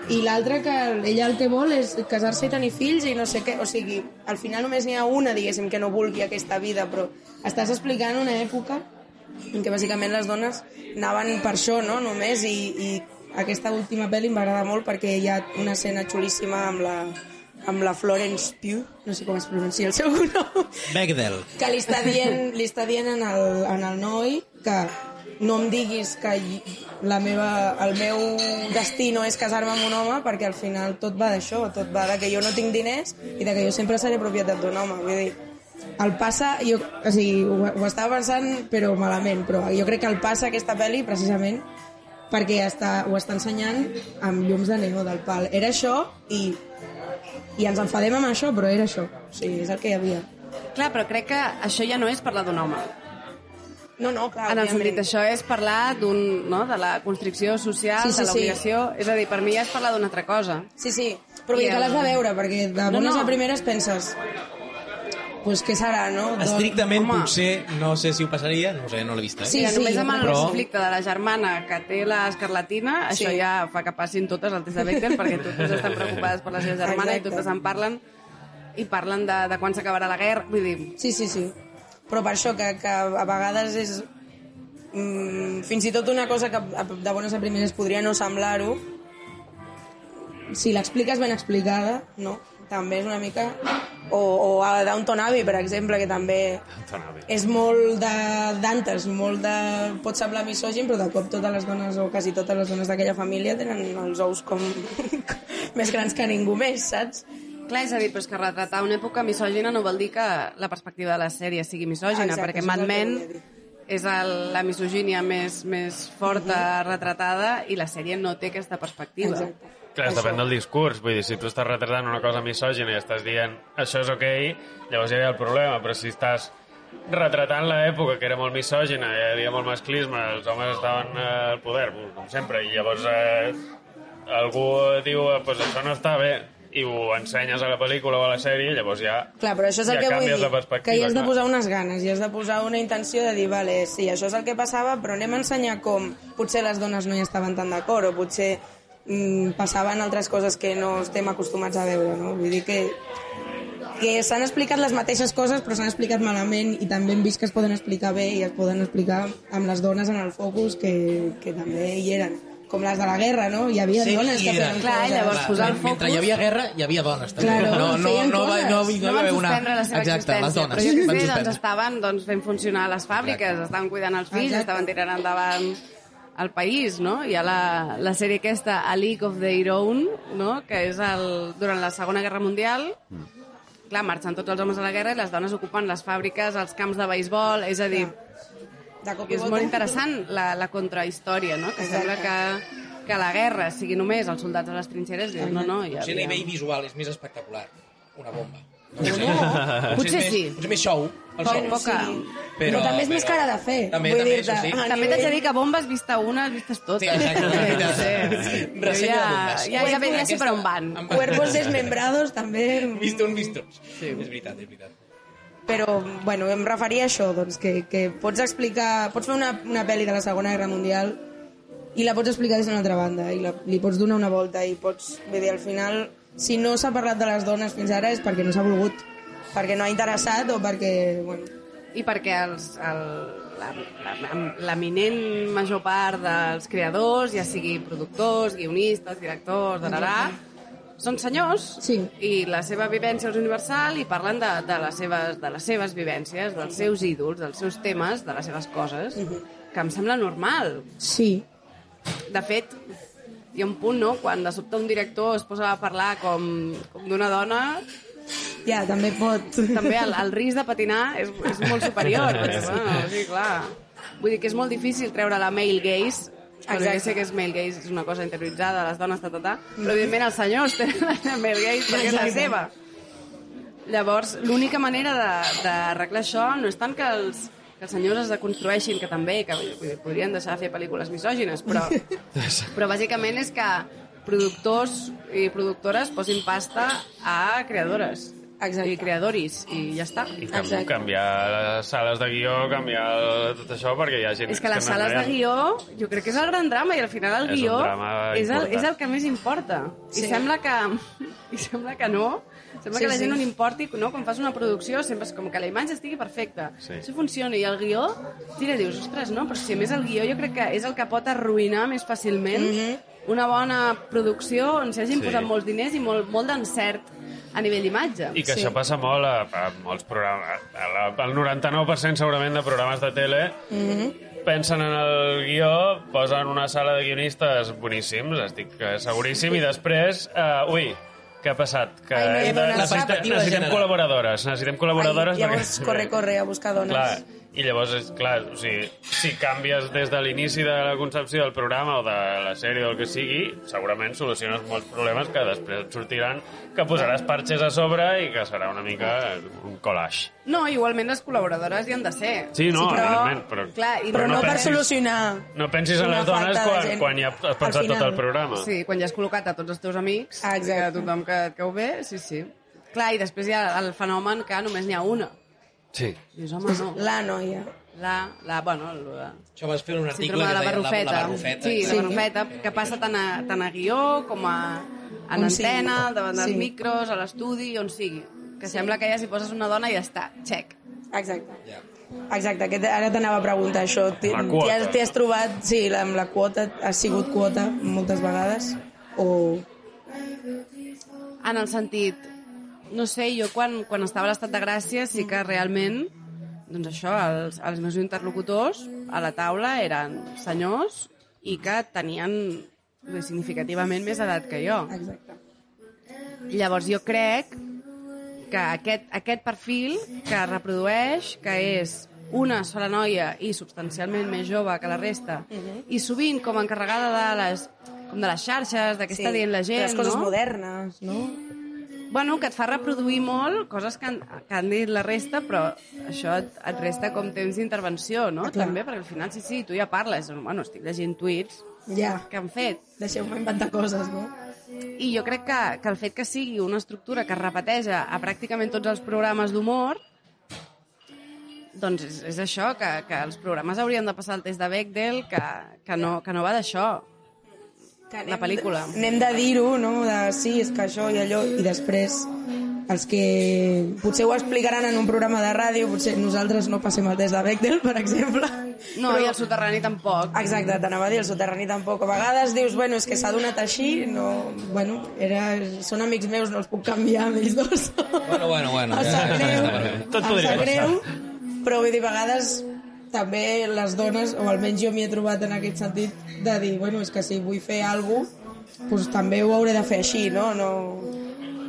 [SPEAKER 2] I l'altra que ella el que vol és casar-se i tenir fills i no sé què. O sigui, al final només n'hi ha una, diguéssim, que no vulgui aquesta vida, però estàs explicant una època en què bàsicament les dones anaven per això, no?, només, i, i aquesta última pel·li em va agradar molt perquè hi ha una escena xulíssima amb la, amb la Florence Pugh, no sé com es pronuncia el seu nom,
[SPEAKER 3] Bechdel.
[SPEAKER 2] que li està dient, li està dient en, el, en el noi que no em diguis que la meva, el meu destí no és casar-me amb un home perquè al final tot va d'això, tot va de que jo no tinc diners i de que jo sempre seré propietat d'un home. Vull dir, el passa, jo, o sigui, ho, ho estava pensant però malament, però jo crec que el passa aquesta pel·li precisament perquè està, ho està ensenyant amb llums de neó del pal. Era això i, i ens enfadem amb això, però era això. O sigui, és el que hi havia.
[SPEAKER 5] Clar, però crec que això ja no és parlar d'un home.
[SPEAKER 2] No, no, clar,
[SPEAKER 5] En el sentit, això és parlar d'un, no, de la constricció social,
[SPEAKER 2] Sí, sí,
[SPEAKER 5] de l'obligació... És a dir, per mi ja és parlar d'una altra cosa.
[SPEAKER 2] Sí, sí, però
[SPEAKER 5] I
[SPEAKER 2] que
[SPEAKER 5] el-
[SPEAKER 2] l'has de veure, perquè de
[SPEAKER 5] No,
[SPEAKER 2] bones
[SPEAKER 5] no.
[SPEAKER 2] a primeres penses pues què serà, no? Doncs-
[SPEAKER 3] Estrictament,
[SPEAKER 5] home.
[SPEAKER 3] potser, no sé si ho passaria, no ho sé, no l'he vista. Eh?
[SPEAKER 2] Sí,
[SPEAKER 5] Mira, només amb el
[SPEAKER 3] però-
[SPEAKER 5] conflicte de la germana que té l'escarlatina, això
[SPEAKER 2] Sí.
[SPEAKER 5] ja fa que passin totes al test de Bechdel, perquè totes estan preocupades per la seva germana
[SPEAKER 2] Exacte.
[SPEAKER 5] i totes en parlen i parlen de, de quan s'acabarà la guerra. Vull dir,
[SPEAKER 2] Sí, sí, sí. Però per això, que, que a vegades és... Mm, fins i tot una cosa que de bones a primeres podria no semblar-ho, si l'expliques ben explicada, no? També és una mica... O, o a Downton Abbey, per exemple, que també és molt de d'antes, molt de... pot semblar misògin, però de cop totes les dones, o quasi totes les dones d'aquella família tenen els ous com més grans que ningú més, saps?
[SPEAKER 5] Clar, és a dir, però és que retratar una època misògina no vol dir que la perspectiva de la sèrie sigui misògina,
[SPEAKER 2] Exacte,
[SPEAKER 5] perquè Mad Men és el, la misogínia més, més forta retratada i la sèrie no té aquesta perspectiva.
[SPEAKER 2] Exacte.
[SPEAKER 4] Clar,
[SPEAKER 2] Això.
[SPEAKER 4] depèn del discurs. Vull dir, si tu estàs retratant una cosa misògina i estàs dient això és ok, llavors ja hi ha el problema. Però si estàs retratant l'època que era molt misògina, hi havia molt masclisme, els homes estaven al poder, com sempre, i llavors eh, algú diu eh, pues això no està bé i ho ensenyes a la pel·lícula o a la sèrie, llavors ja...
[SPEAKER 2] Clar, però això és el
[SPEAKER 4] ja
[SPEAKER 2] que vull dir, que hi has de posar unes ganes, i has de posar una intenció de dir, vale, sí, això és el que passava, però anem a ensenyar com potser les dones no hi estaven tan d'acord, o potser mm, passaven altres coses que no estem acostumats a veure, no? Vull dir que que s'han explicat les mateixes coses però s'han explicat malament i també hem vist que es poden explicar bé i es poden explicar amb les dones en el focus que, que també hi eren com les de la guerra, no? Hi havia
[SPEAKER 3] Sí,
[SPEAKER 2] dones que feien
[SPEAKER 5] Clar,
[SPEAKER 2] coses.
[SPEAKER 5] llavors posar el
[SPEAKER 3] Mentre
[SPEAKER 5] focus-
[SPEAKER 3] hi havia guerra, hi havia dones, també.
[SPEAKER 2] Claro,
[SPEAKER 3] no, no, no, va, no, no,
[SPEAKER 5] no van
[SPEAKER 3] va haver una...
[SPEAKER 5] suspendre la seva
[SPEAKER 3] Exacte, les
[SPEAKER 5] existència,
[SPEAKER 3] dones
[SPEAKER 5] però jo què sé, doncs estaven doncs, fent funcionar les fàbriques,
[SPEAKER 3] Exacte.
[SPEAKER 5] estaven cuidant els fills,
[SPEAKER 2] Exacte.
[SPEAKER 5] estaven tirant endavant el país, no? Hi ha la, la sèrie aquesta, A League of Their Own, no? que és el, durant la Segona Guerra Mundial, clar, marxen tots els homes a la guerra i les dones ocupen les fàbriques, els camps de beisbol, és a dir,
[SPEAKER 2] De cop
[SPEAKER 5] i és
[SPEAKER 2] volta.
[SPEAKER 5] molt interessant la, la contrahistòria, no? que
[SPEAKER 2] Exacte.
[SPEAKER 5] sembla que, que la guerra sigui només els soldats a les trinxeres, dius, no, no, hi
[SPEAKER 3] Potser a
[SPEAKER 5] havia...
[SPEAKER 3] nivell visual és més espectacular. Una bomba. No,
[SPEAKER 5] Potser
[SPEAKER 3] és
[SPEAKER 5] sí.
[SPEAKER 3] Més, potser més show. El
[SPEAKER 5] Poc-
[SPEAKER 3] show.
[SPEAKER 5] poca.
[SPEAKER 2] Però, també és més cara de fer.
[SPEAKER 3] També,
[SPEAKER 2] Vull
[SPEAKER 3] també, això sí.
[SPEAKER 5] També t'haig de dir que bombes, vista una, has vistes totes.
[SPEAKER 3] Sí, exacte,
[SPEAKER 5] No sé. Jo
[SPEAKER 3] Ressenya
[SPEAKER 5] ja,
[SPEAKER 3] de bombes.
[SPEAKER 5] ja, ja, ja, ja sé per on van.
[SPEAKER 2] Cuerpos desmembrados també...
[SPEAKER 3] Vist un, vist tots. Sí. És veritat, és veritat.
[SPEAKER 2] Però, bueno, em referia a això, doncs, que, que pots explicar... Pots fer una, una pel·li de la Segona Guerra Mundial i la pots explicar des d'una altra banda i la, li pots donar una volta i pots... Vull dir, al final, si no s'ha parlat de les dones fins ara és perquè no s'ha volgut, perquè no ha interessat o perquè... Bueno,
[SPEAKER 5] I perquè els, el, l'eminent major part dels creadors, ja sigui productors, guionistes, directors, dararà, són senyors
[SPEAKER 2] Sí.
[SPEAKER 5] i la seva vivència és universal i parlen de, de, les seves, de les seves vivències, dels seus ídols, dels seus temes, de les seves coses, que em sembla normal.
[SPEAKER 2] sí,
[SPEAKER 5] De fet, hi ha un punt, no?, quan de sobte un director es posa a parlar com, com d'una dona,
[SPEAKER 2] ja, també pot...
[SPEAKER 5] també el, el risc de patinar és, és molt superior. Perquè, bueno, sí, clar. Vull dir que és molt difícil treure la male gaze Exacte. Jo sé que és male gaze, és una cosa interioritzada, les dones, ta, ta, ta, però evidentment els senyors tenen la male gaze perquè és la seva. Llavors, l'única manera de- d'arreglar això no és tant que els, que els senyors es deconstrueixin, que també, que dir, podrien deixar de fer pel·lícules misògines, però, però bàsicament és que productors i productores posin pasta a creadores
[SPEAKER 2] Exacte.
[SPEAKER 5] i creadoris, i ja està.
[SPEAKER 4] I
[SPEAKER 2] Exacte.
[SPEAKER 4] canviar les sales de guió, canviar tot això, perquè hi ha gent
[SPEAKER 5] És que les
[SPEAKER 4] no
[SPEAKER 5] sales de guió, jo crec que és el gran drama, i al final el
[SPEAKER 4] És
[SPEAKER 5] guió és el, és el que més importa. I
[SPEAKER 2] Sí.
[SPEAKER 5] sembla que, i sembla que no, sembla
[SPEAKER 2] Sí,
[SPEAKER 5] que a la gent
[SPEAKER 2] sí.
[SPEAKER 5] no li importi, no? quan fas una producció sempre és com que la imatge estigui perfecta,
[SPEAKER 4] Sí.
[SPEAKER 5] això funciona, i el guió, tira, dius, ostres, no, però si a més el guió jo crec que és el que pot arruïnar més fàcilment
[SPEAKER 2] Mhm.
[SPEAKER 5] una bona producció on s'hagin
[SPEAKER 4] Sí.
[SPEAKER 5] posat molts diners i molt, molt d'encert a nivell d'imatge.
[SPEAKER 4] I que
[SPEAKER 2] Sí.
[SPEAKER 4] això passa molt a, a molts programes. A la, el 99% segurament de programes de tele pensen en el guió, posen una sala de guionistes boníssims, estic seguríssim, i després, uh, ui, què ha passat? Que
[SPEAKER 2] Ai, no
[SPEAKER 4] hem de- necessitem
[SPEAKER 3] general.
[SPEAKER 4] col·laboradores, necessitem col·laboradores.
[SPEAKER 2] Ai, llavors,
[SPEAKER 4] perquè-
[SPEAKER 2] corre, corre a buscar dones.
[SPEAKER 4] Clar, i llavors, és, clar, o sigui, si canvies des de l'inici de la concepció del programa o de la sèrie o el que sigui, segurament soluciones molts problemes que després et sortiran que posaràs parxes a sobre i que serà una mica un collage.
[SPEAKER 5] No, igualment les col·laboradores hi han de ser.
[SPEAKER 4] Sí, no,
[SPEAKER 2] Sí, però-
[SPEAKER 4] evidentment, però,
[SPEAKER 5] Clar, i
[SPEAKER 2] Però no, per
[SPEAKER 4] pensis-
[SPEAKER 2] solucionar...
[SPEAKER 4] No pensis en les dones quan,
[SPEAKER 2] gent
[SPEAKER 4] quan ja has pensat tot el programa.
[SPEAKER 5] Sí, quan ja has col·locat a tots els teus amics,
[SPEAKER 2] Ah,
[SPEAKER 5] a tothom que et cau bé, sí, sí. Clar, i després hi ha el fenomen que només n'hi ha una.
[SPEAKER 4] Sí.
[SPEAKER 5] Dius, home, no.
[SPEAKER 2] La noia.
[SPEAKER 5] La, la, bueno, la,
[SPEAKER 3] Això vas fer un article
[SPEAKER 5] síndrome de
[SPEAKER 3] que
[SPEAKER 5] la
[SPEAKER 3] deia
[SPEAKER 5] barrufeta.
[SPEAKER 3] La, la barrufeta.
[SPEAKER 5] Sí, la
[SPEAKER 2] Sí.
[SPEAKER 5] barrufeta, que passa tant a, tant a guió com a, en
[SPEAKER 2] On sigui.
[SPEAKER 5] antena, al davant dels
[SPEAKER 2] Sí.
[SPEAKER 5] micros, a l'estudi, on sigui. Que sembla que ja si poses una dona ja està, check.
[SPEAKER 2] Exacte.
[SPEAKER 3] Ja.
[SPEAKER 2] Exacte, aquest, ara t'anava a preguntar això. T'hi
[SPEAKER 4] La
[SPEAKER 2] has, has trobat, sí, la, amb la quota, has sigut quota moltes vegades? O...
[SPEAKER 5] En el sentit, no sé, jo quan, quan estava a l'estat de Gràcia sí que realment, doncs això, els, els meus interlocutors a la taula eren senyors i que tenien bé, significativament més edat que jo.
[SPEAKER 2] Exacte.
[SPEAKER 5] Llavors jo crec que aquest, aquest perfil que reprodueix, que és una sola noia i substancialment més jove que la resta, i sovint com encarregada de les, com de les xarxes, de què està dient la gent,
[SPEAKER 2] Les coses
[SPEAKER 5] no?
[SPEAKER 2] modernes, no?
[SPEAKER 5] Bueno, que et fa reproduir molt coses que han, que han dit la resta, però això et, et resta com temps d'intervenció, no?
[SPEAKER 2] Ah, clar.
[SPEAKER 5] També, perquè al final, sí, sí, tu ja parles. Bueno, estic llegint tuits
[SPEAKER 2] Ja,
[SPEAKER 5] que han fet.
[SPEAKER 2] deixeu-me inventar coses, no?
[SPEAKER 5] I jo crec que, que el fet que sigui una estructura que es repeteix a, a pràcticament tots els programes d'humor, doncs és, és això, que, que els programes haurien de passar el test de Bechdel, que, que, no, que no va d'això.
[SPEAKER 2] Que
[SPEAKER 5] La pel·lícula.
[SPEAKER 2] Anem de dir-ho, no? De sí, és que això i allò, i després els que potser ho explicaran en un programa de ràdio, potser nosaltres no passem el test de Bechdel, per exemple.
[SPEAKER 5] No, i el soterrani tampoc.
[SPEAKER 2] Exacte, t'anava a dir, el soterrani tampoc. A vegades dius, bueno, és que s'ha donat així, no... Bueno, era... són amics meus, no els puc canviar amb ells dos.
[SPEAKER 3] Bueno, bueno, bueno.
[SPEAKER 2] Em sap greu,
[SPEAKER 7] Tot
[SPEAKER 2] em
[SPEAKER 7] podria
[SPEAKER 2] sap greu, però vull dir, a vegades també les dones, o almenys jo m'hi he trobat en aquest sentit, de dir, bueno, és que si vull fer alguna cosa, doncs també ho hauré de fer així, no? no...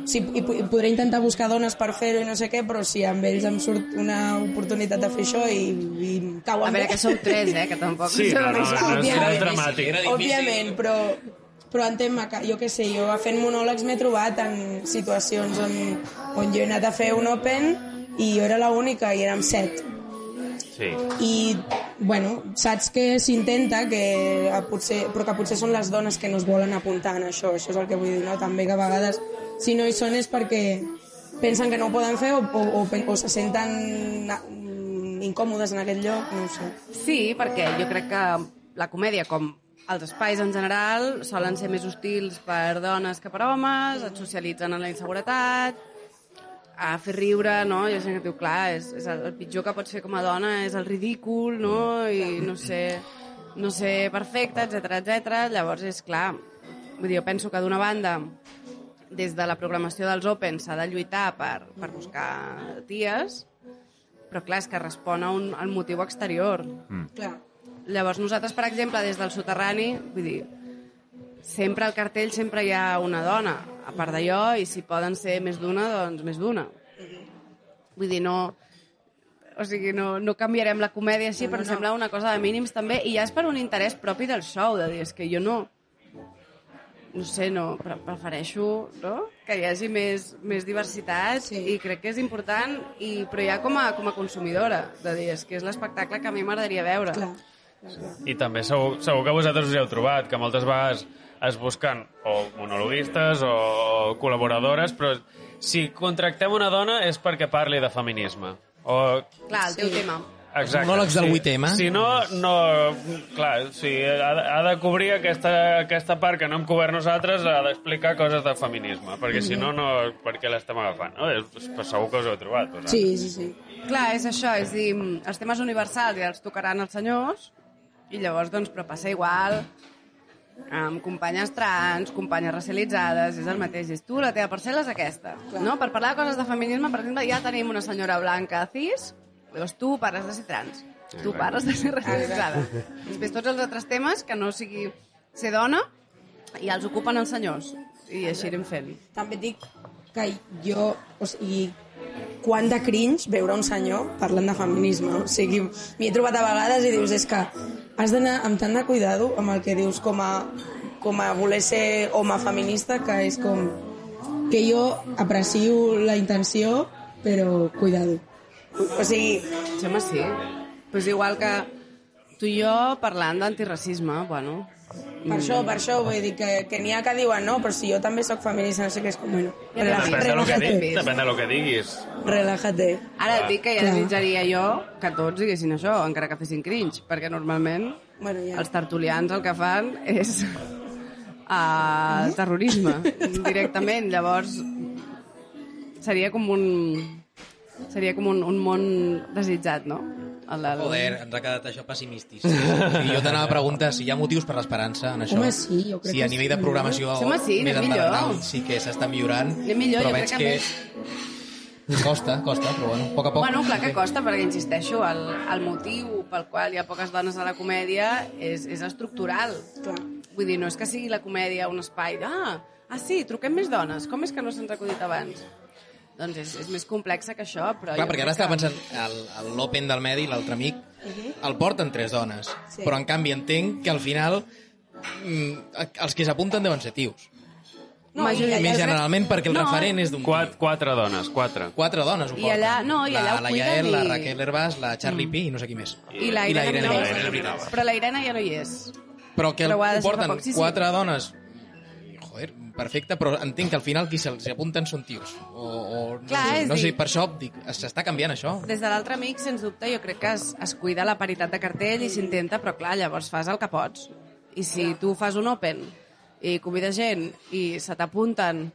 [SPEAKER 2] Sí, i, i podré intentar buscar dones per fer-ho i no sé què, però si amb ells em surt una oportunitat de fer això i, i em cau
[SPEAKER 5] A
[SPEAKER 2] amb
[SPEAKER 5] veure, que sou tres, eh, que tampoc...
[SPEAKER 7] Sí, no, no, no, no, és,
[SPEAKER 2] Òbviament.
[SPEAKER 7] és dramàtic.
[SPEAKER 2] Òbviament, però, però entén-me que, jo què sé, jo fent monòlegs m'he trobat en situacions on, on jo he anat a fer un open i jo era l'única i érem set.
[SPEAKER 7] Sí.
[SPEAKER 2] I, bueno, saps que s'intenta, que eh, potser, però que potser són les dones que no es volen apuntar en això, això és el que vull dir, no? També que a vegades, si no hi són és perquè pensen que no ho poden fer o, o, o, o se senten mm, incòmodes en aquest lloc, no ho sé.
[SPEAKER 5] Sí, perquè jo crec que la comèdia, com els espais en general, solen ser més hostils per dones que per homes, et socialitzen en la inseguretat, a fer riure, no? Hi ha gent que diu, clar, és, és el, el pitjor que pots fer com a dona és el ridícul, no? I no sé, no sé perfecte, etc etc. Llavors, és clar, vull dir, jo penso que d'una banda des de la programació dels Open s'ha de lluitar per, per buscar ties, però clar, és que respon a un, al motiu exterior.
[SPEAKER 2] Clar.
[SPEAKER 5] Llavors nosaltres, per exemple, des del soterrani, vull dir, sempre al cartell sempre hi ha una dona, a part d'allò, i si poden ser més d'una, doncs més d'una. Vull dir, no... O sigui, no, no canviarem la comèdia així, però em sembla una cosa de mínims també, i ja és per un interès propi del show, de dir, és que jo no... No sé, no, pre prefereixo no? que hi hagi més, més diversitat
[SPEAKER 2] Sí.
[SPEAKER 5] i crec que és important, i, però ja com a, com a consumidora, de dir, és que és l'espectacle que a mi m'agradaria veure.
[SPEAKER 2] Clar.
[SPEAKER 7] I també segur, segur que vosaltres us hi heu trobat, que moltes vegades es busquen o monologuistes o col·laboradores, però si contractem una dona és perquè parli de feminisme. O...
[SPEAKER 5] Clar, el teu
[SPEAKER 2] Sí.
[SPEAKER 5] tema.
[SPEAKER 7] Exacte.
[SPEAKER 3] Monòlegs del
[SPEAKER 7] Si-
[SPEAKER 3] 8M.
[SPEAKER 7] Si no, no... Clar, si ha, de- ha de cobrir aquesta, aquesta part que no hem cobert nosaltres, ha d'explicar coses de feminisme, perquè si no, no per què l'estem agafant? No? És, pues, segur que us ho heu trobat. Vosaltres.
[SPEAKER 2] Sí, sí, sí.
[SPEAKER 5] Clar, és això, és dir, els temes universals ja els tocaran els senyors, i llavors, doncs, però passa igual amb companyes trans, companyes racialitzades, és el mateix. És tu, la teva parcel·la és aquesta. No? Per parlar de coses de feminisme, per exemple, ja tenim una senyora blanca cis, llavors tu parles de ser trans, tu parles de ser racialitzada. Després tots els altres temes que no sigui ser dona, i els ocupen els senyors. I així anem fent.
[SPEAKER 2] També dic que jo, o sigui, quant de cringe veure un senyor parlant de feminisme. O sigui, m'hi he trobat a vegades i dius, és que has d'anar amb tant de cuidado amb el que dius com a, com a voler ser home feminista, que és com que jo aprecio la intenció, però cuidado. O sigui,
[SPEAKER 5] Sí, home, sí. Pues igual que tu i jo parlant d'antiracisme, bueno...
[SPEAKER 2] per això, per això, vull dir que, que n'hi ha que diuen, no, però si jo també sóc feminista, no sé què, és com, bueno,
[SPEAKER 7] Depèn de lo que,
[SPEAKER 2] relájate,
[SPEAKER 7] di, depèn de lo que diguis.
[SPEAKER 2] relájate.
[SPEAKER 5] Ara et dic que ja desitjaria jo que tots diguessin això, encara que fessin cringe, perquè normalment
[SPEAKER 2] Bueno, ja.
[SPEAKER 5] els tertulians el que fan és uh, terrorisme, directament. Llavors, seria com un... Seria com un, un món desitjat, no? El, del-
[SPEAKER 3] Joder, ens ha quedat això pessimistis. O sigui, jo t'anava a preguntar si hi ha motius per l'esperança en això.
[SPEAKER 2] Home, sí, jo crec
[SPEAKER 3] si a nivell
[SPEAKER 2] sí,
[SPEAKER 3] de programació
[SPEAKER 5] Sí, home, sí,
[SPEAKER 3] més endarrerida sí que s'està millorant,
[SPEAKER 5] millor,
[SPEAKER 3] però
[SPEAKER 5] jo
[SPEAKER 3] veig
[SPEAKER 5] crec que
[SPEAKER 3] que costa, costa, però bueno, a poc a poc.
[SPEAKER 5] Bueno, clar que costa, perquè insisteixo, el, el motiu pel qual hi ha poques dones a la comèdia és, és estructural.
[SPEAKER 2] Clar.
[SPEAKER 5] Vull dir, no és que sigui la comèdia un espai de... Ah, ah sí, truquem més dones. Com és que no s'han acudit abans? Doncs és, és més complexa que això, però...
[SPEAKER 3] Clar, perquè ara estava
[SPEAKER 5] que-
[SPEAKER 3] pensant, l'Open del Medi, l'altre amic, el porten tres dones,
[SPEAKER 2] Sí.
[SPEAKER 3] però en canvi entenc que al final mm, els que s'apunten deuen ser tios.
[SPEAKER 2] No, i allà
[SPEAKER 3] Més generalment perquè el
[SPEAKER 5] No.
[SPEAKER 3] referent és d'un
[SPEAKER 7] Quatre, quatre dones, quatre.
[SPEAKER 3] Quatre dones ho
[SPEAKER 5] I
[SPEAKER 3] porten.
[SPEAKER 5] allà- no, i allà
[SPEAKER 3] la, la Yael, la
[SPEAKER 5] i-
[SPEAKER 3] Raquel Herbàs, la Charlie Pi i no sé qui més.
[SPEAKER 5] I la
[SPEAKER 3] I la
[SPEAKER 5] Irene
[SPEAKER 3] Irene
[SPEAKER 5] Mendoza.
[SPEAKER 3] Mendoza, és veritat.
[SPEAKER 5] Però la Irene ja no hi és.
[SPEAKER 3] Però que el,
[SPEAKER 5] Però ho
[SPEAKER 3] ho porten
[SPEAKER 5] poc, sí, sí.
[SPEAKER 3] quatre dones perfecte, però entenc que al final qui se'ls apunten són tios. O, o no,
[SPEAKER 5] Clar,
[SPEAKER 3] sé,
[SPEAKER 5] és
[SPEAKER 3] no sé, per això dic, s'està canviant això.
[SPEAKER 5] Des de l'altre amic, sens dubte, jo crec que es, es cuida la paritat de cartell i s'intenta, però clar, llavors fas el que pots. I si tu fas un open i convides gent i se t'apunten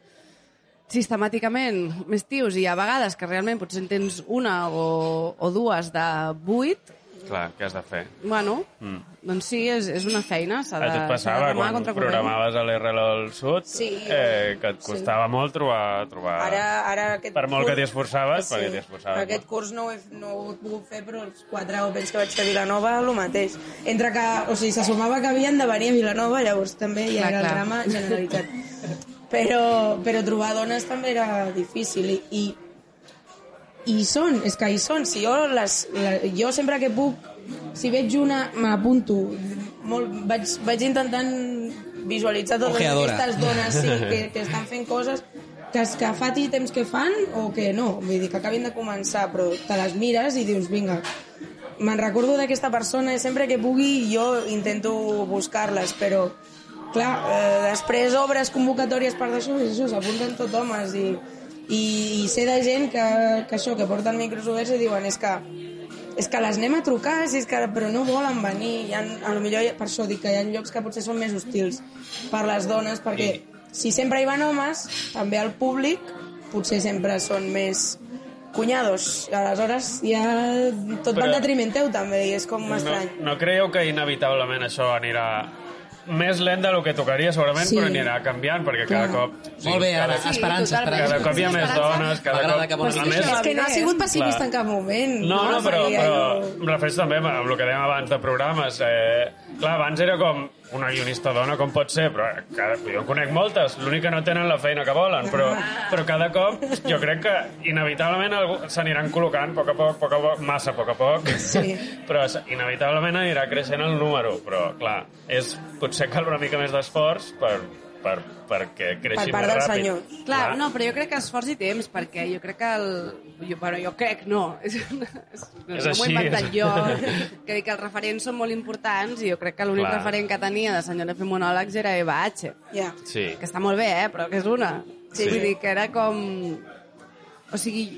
[SPEAKER 5] sistemàticament més tios i ha vegades que realment potser en tens una o, o dues de vuit,
[SPEAKER 4] Clar, què has de fer?
[SPEAKER 5] bueno, mm. doncs sí, és, és una feina, s'ha
[SPEAKER 4] A
[SPEAKER 5] de,
[SPEAKER 4] tu et
[SPEAKER 5] de
[SPEAKER 4] passava
[SPEAKER 5] remar
[SPEAKER 4] quan programaves a l'RL del Sud
[SPEAKER 2] Sí.
[SPEAKER 4] eh, que et costava molt trobar... trobar...
[SPEAKER 2] Ara, ara aquest
[SPEAKER 4] Per molt
[SPEAKER 2] curs-
[SPEAKER 4] que t'hi esforçaves, perquè t'hi esforçaves
[SPEAKER 2] Aquest
[SPEAKER 4] molt.
[SPEAKER 2] curs no ho, he, no ho he pogut fer, però els quatre opens que vaig fer a Vilanova, el mateix. Entre que, o sigui, se sumava que havien de venir a Vilanova, llavors també
[SPEAKER 5] Clar,
[SPEAKER 2] era el
[SPEAKER 5] clar.
[SPEAKER 2] drama generalitzat. Però, però trobar dones també era difícil i, i, i hi són, és que hi són. Si jo, les, la, jo sempre que puc, si veig una, me l'apunto. Vaig, vaig intentant visualitzar totes
[SPEAKER 3] Ojeadora.
[SPEAKER 2] aquestes dones sí, que, que estan fent coses que, es- que fa temps que fan o que no, vull dir que acabin de començar però te les mires i dius vinga me'n recordo d'aquesta persona i sempre que pugui jo intento buscar-les però clar, eh, després obres convocatòries per d'això i això s'apunten tot homes i, i, sé de gent que, que això, que porten micros oberts i diuen és que és que les anem a trucar, si és que, però no volen venir. Hi ha, a lo millor, per això dic que hi ha llocs que potser són més hostils per les dones, perquè si sempre hi van homes, també al públic potser sempre són més cunyados. Aleshores, ja tot
[SPEAKER 4] Però-
[SPEAKER 2] va en detriment teu, també, i és com
[SPEAKER 4] No,
[SPEAKER 2] estrany.
[SPEAKER 4] no creieu que inevitablement això anirà més lent del que tocaria, segurament,
[SPEAKER 2] Sí.
[SPEAKER 4] però anirà canviant, perquè cada
[SPEAKER 2] Clar.
[SPEAKER 4] cop... sí,
[SPEAKER 3] Molt bé,
[SPEAKER 4] cada-
[SPEAKER 3] ara,
[SPEAKER 5] Sí,
[SPEAKER 3] esperança, esperança.
[SPEAKER 4] Cada cop hi ha més dones, cada cop...
[SPEAKER 3] que
[SPEAKER 4] a més.
[SPEAKER 2] És que no ha sigut pessimista
[SPEAKER 4] Clar.
[SPEAKER 2] en cap moment.
[SPEAKER 4] No, no, però,
[SPEAKER 2] Perquè
[SPEAKER 4] però
[SPEAKER 2] jo-
[SPEAKER 4] em refereixo també amb el que dèiem abans de programes. Eh, clar, abans era com una guionista dona, com pot ser, però cada, jo en conec moltes, l'únic que no tenen la feina que volen, però, però cada cop jo crec que inevitablement algú- s'aniran col·locant a poc a poc, a poc a poc, massa a poc a poc,
[SPEAKER 2] Sí.
[SPEAKER 4] però inevitablement anirà creixent el número, però clar, és, potser cal una mica més d'esforç per, per, perquè creixi
[SPEAKER 2] Per part
[SPEAKER 4] més
[SPEAKER 2] del
[SPEAKER 4] ràpid.
[SPEAKER 2] senyor.
[SPEAKER 5] Clar, no, però jo crec que esforç i temps, perquè jo crec que el... Jo, bueno, jo crec, no. És, és, no
[SPEAKER 4] És
[SPEAKER 5] m'ho he
[SPEAKER 4] així,
[SPEAKER 5] inventat
[SPEAKER 4] és-
[SPEAKER 5] jo. Que dic que els referents són molt importants i jo crec que l'únic
[SPEAKER 4] Clar.
[SPEAKER 5] referent que tenia de senyora fer monòlegs era Eva H.
[SPEAKER 2] Ja.
[SPEAKER 4] Sí.
[SPEAKER 5] Que està molt bé, eh? Però que és una.
[SPEAKER 4] Sí.
[SPEAKER 5] Vull dir que era com... O sigui,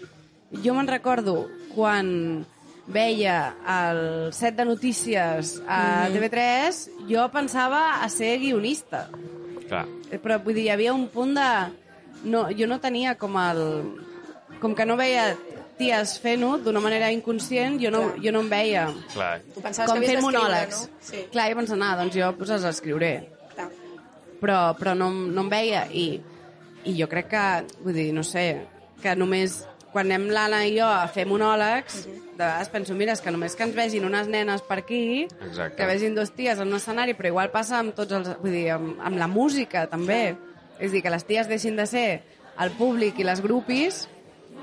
[SPEAKER 5] jo me'n recordo quan veia el set de notícies a TV3, jo pensava a ser guionista.
[SPEAKER 4] Clar.
[SPEAKER 5] Eh, però vull dir, hi havia un punt de... No, jo no tenia com el... Com que no veia ties fent-ho d'una manera inconscient, jo no, jo no em veia
[SPEAKER 4] Clar.
[SPEAKER 2] Tu pensaves
[SPEAKER 5] com
[SPEAKER 2] que havies
[SPEAKER 5] fent monòlegs.
[SPEAKER 2] no? Sí.
[SPEAKER 5] Clar, jo pensava, ah, doncs jo pues, els escriuré.
[SPEAKER 2] Clar.
[SPEAKER 5] Però, però no, no em veia i, i jo crec que, vull dir, no sé, que només quan anem l'Anna i jo a fer monòlegs, de vegades penso, mira, és que només que ens vegin unes nenes per aquí,
[SPEAKER 4] Exacte.
[SPEAKER 5] que vegin dos ties en un escenari, però igual passa amb tots els... Vull dir, amb, amb la música, també. És a dir, que les ties deixin de ser el públic i les grupis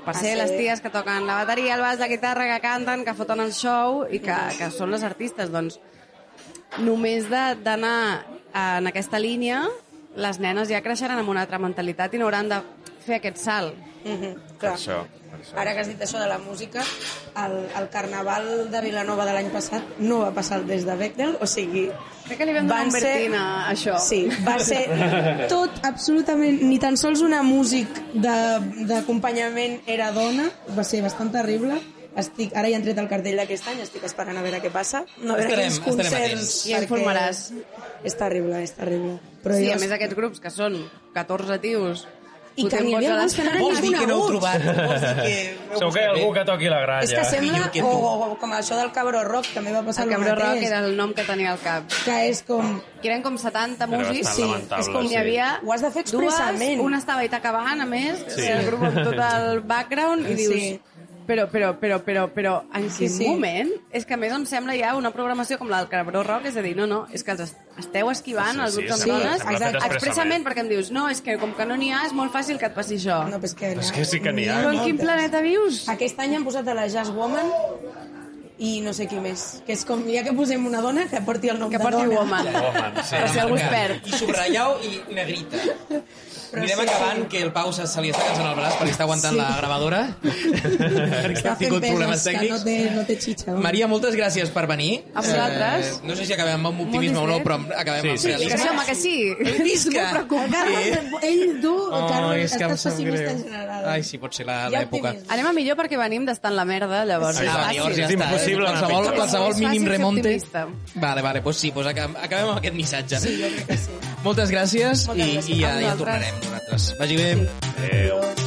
[SPEAKER 5] per
[SPEAKER 2] A
[SPEAKER 5] ser
[SPEAKER 2] ser-
[SPEAKER 5] les ties que toquen la bateria, el baix, la guitarra, que canten, que foten el show i que, que són les artistes. Doncs només de- d'anar en aquesta línia, les nenes ja creixeran amb una altra mentalitat i no hauran de fer aquest salt.
[SPEAKER 2] Mhm,
[SPEAKER 4] Per
[SPEAKER 2] clar.
[SPEAKER 4] això. Per això.
[SPEAKER 2] Ara que has dit això de la música, el, el carnaval de Vilanova de l'any passat no va passar des de Bechdel, o sigui...
[SPEAKER 5] Crec que li vam donar un
[SPEAKER 2] ser-
[SPEAKER 5] a això.
[SPEAKER 2] Sí, va ser tot, absolutament, ni tan sols una músic de- d'acompanyament era dona, va ser bastant terrible. Estic, ara ja han tret el cartell d'aquest any, estic esperant a veure què passa. No, a veure
[SPEAKER 3] Estarem-
[SPEAKER 2] quins
[SPEAKER 3] estarem
[SPEAKER 2] concerts,
[SPEAKER 3] atents.
[SPEAKER 5] Ja informaràs.
[SPEAKER 2] És terrible, és terrible. Però
[SPEAKER 5] Sí,
[SPEAKER 2] jo-
[SPEAKER 5] a més aquests grups que són 14 tios
[SPEAKER 2] I que n'hi havia alguns que no eren
[SPEAKER 3] Vols dir que no heu
[SPEAKER 2] coneguts.
[SPEAKER 3] trobat? Vols dir que...
[SPEAKER 4] Segur que hi ha algú que toqui la gralla.
[SPEAKER 2] És que sembla,
[SPEAKER 3] que tu.
[SPEAKER 2] o, o com això del Cabró Rock, també va passar
[SPEAKER 5] El
[SPEAKER 2] el,
[SPEAKER 5] Cabró Rock
[SPEAKER 2] mateix,
[SPEAKER 5] era el nom que tenia al cap.
[SPEAKER 2] que és com...
[SPEAKER 5] Que eren com 70
[SPEAKER 4] Era
[SPEAKER 5] músics.
[SPEAKER 2] sí, és com
[SPEAKER 4] sí.
[SPEAKER 5] N'hi havia
[SPEAKER 2] Ho has de fer expressament.
[SPEAKER 5] dues, una estava i acabant, a més,
[SPEAKER 4] Sí.
[SPEAKER 5] sí. el grup amb tot el background, i dius...
[SPEAKER 2] Sí.
[SPEAKER 5] Però, però, però, però, però, en
[SPEAKER 2] Sí,
[SPEAKER 5] quin
[SPEAKER 2] sí.
[SPEAKER 5] moment? És que a més em sembla ja una programació com la del Cabró Rock, és a dir, no, no, és que els est- esteu esquivant
[SPEAKER 4] Sí,
[SPEAKER 5] els
[SPEAKER 4] sí,
[SPEAKER 5] grups amb
[SPEAKER 2] sí,
[SPEAKER 5] dones expressament.
[SPEAKER 4] expressament.
[SPEAKER 5] perquè em dius, no, és que com que no n'hi ha, és molt fàcil que et passi això.
[SPEAKER 2] No, però és que,
[SPEAKER 4] És que sí que n'hi ha.
[SPEAKER 5] Però en quin planeta vius?
[SPEAKER 2] Aquest any han posat a la Jazz Woman i no sé qui més. Que és com, ja que posem una dona, que porti el nom
[SPEAKER 5] Que
[SPEAKER 2] de
[SPEAKER 5] porti
[SPEAKER 2] dona.
[SPEAKER 5] woman.
[SPEAKER 4] Woman, sí.
[SPEAKER 5] Per si algú es perd.
[SPEAKER 3] I subratllau i negrita.
[SPEAKER 2] Però
[SPEAKER 3] Anirem
[SPEAKER 2] sí,
[SPEAKER 3] acabant,
[SPEAKER 2] sí.
[SPEAKER 3] que el Pau se, se li està cansant el braç perquè està aguantant
[SPEAKER 2] Sí.
[SPEAKER 3] la gravadora. perquè
[SPEAKER 2] Està
[SPEAKER 3] ha tingut
[SPEAKER 2] fent
[SPEAKER 3] problemes tècnics.
[SPEAKER 2] no té, no té xitxa. home.
[SPEAKER 3] Maria, moltes gràcies per venir.
[SPEAKER 5] A vosaltres.
[SPEAKER 3] Eh, no sé si acabem amb optimisme o no, però acabem
[SPEAKER 4] Sí,
[SPEAKER 3] amb
[SPEAKER 4] sí, sí.
[SPEAKER 5] Que sí,
[SPEAKER 3] realisme.
[SPEAKER 5] home, que sí.
[SPEAKER 3] Visca!
[SPEAKER 2] El Carles, ell, tu,
[SPEAKER 3] Oh,
[SPEAKER 2] Carles, estàs pessimista
[SPEAKER 3] greu.
[SPEAKER 2] en general.
[SPEAKER 3] Ai, sí, pot ser l'època.
[SPEAKER 5] Anem a millor perquè venim d'estar en la merda, llavors.
[SPEAKER 4] Sí,
[SPEAKER 3] Ah,
[SPEAKER 4] Exacte.
[SPEAKER 3] llavors
[SPEAKER 5] fàcil.
[SPEAKER 3] ja està.
[SPEAKER 4] Impossible anar
[SPEAKER 3] Qualsevol, qualsevol mínim remonte. Vale, vale, pues sí, pues acabem, acabem amb aquest missatge.
[SPEAKER 2] Sí, jo crec que sí.
[SPEAKER 3] Moltes gràcies,
[SPEAKER 2] Moltes
[SPEAKER 3] i,
[SPEAKER 2] gràcies.
[SPEAKER 3] i ja,
[SPEAKER 5] A
[SPEAKER 3] ja
[SPEAKER 5] vosaltres.
[SPEAKER 3] tornarem nosaltres. Vagi bé.
[SPEAKER 4] Adéu.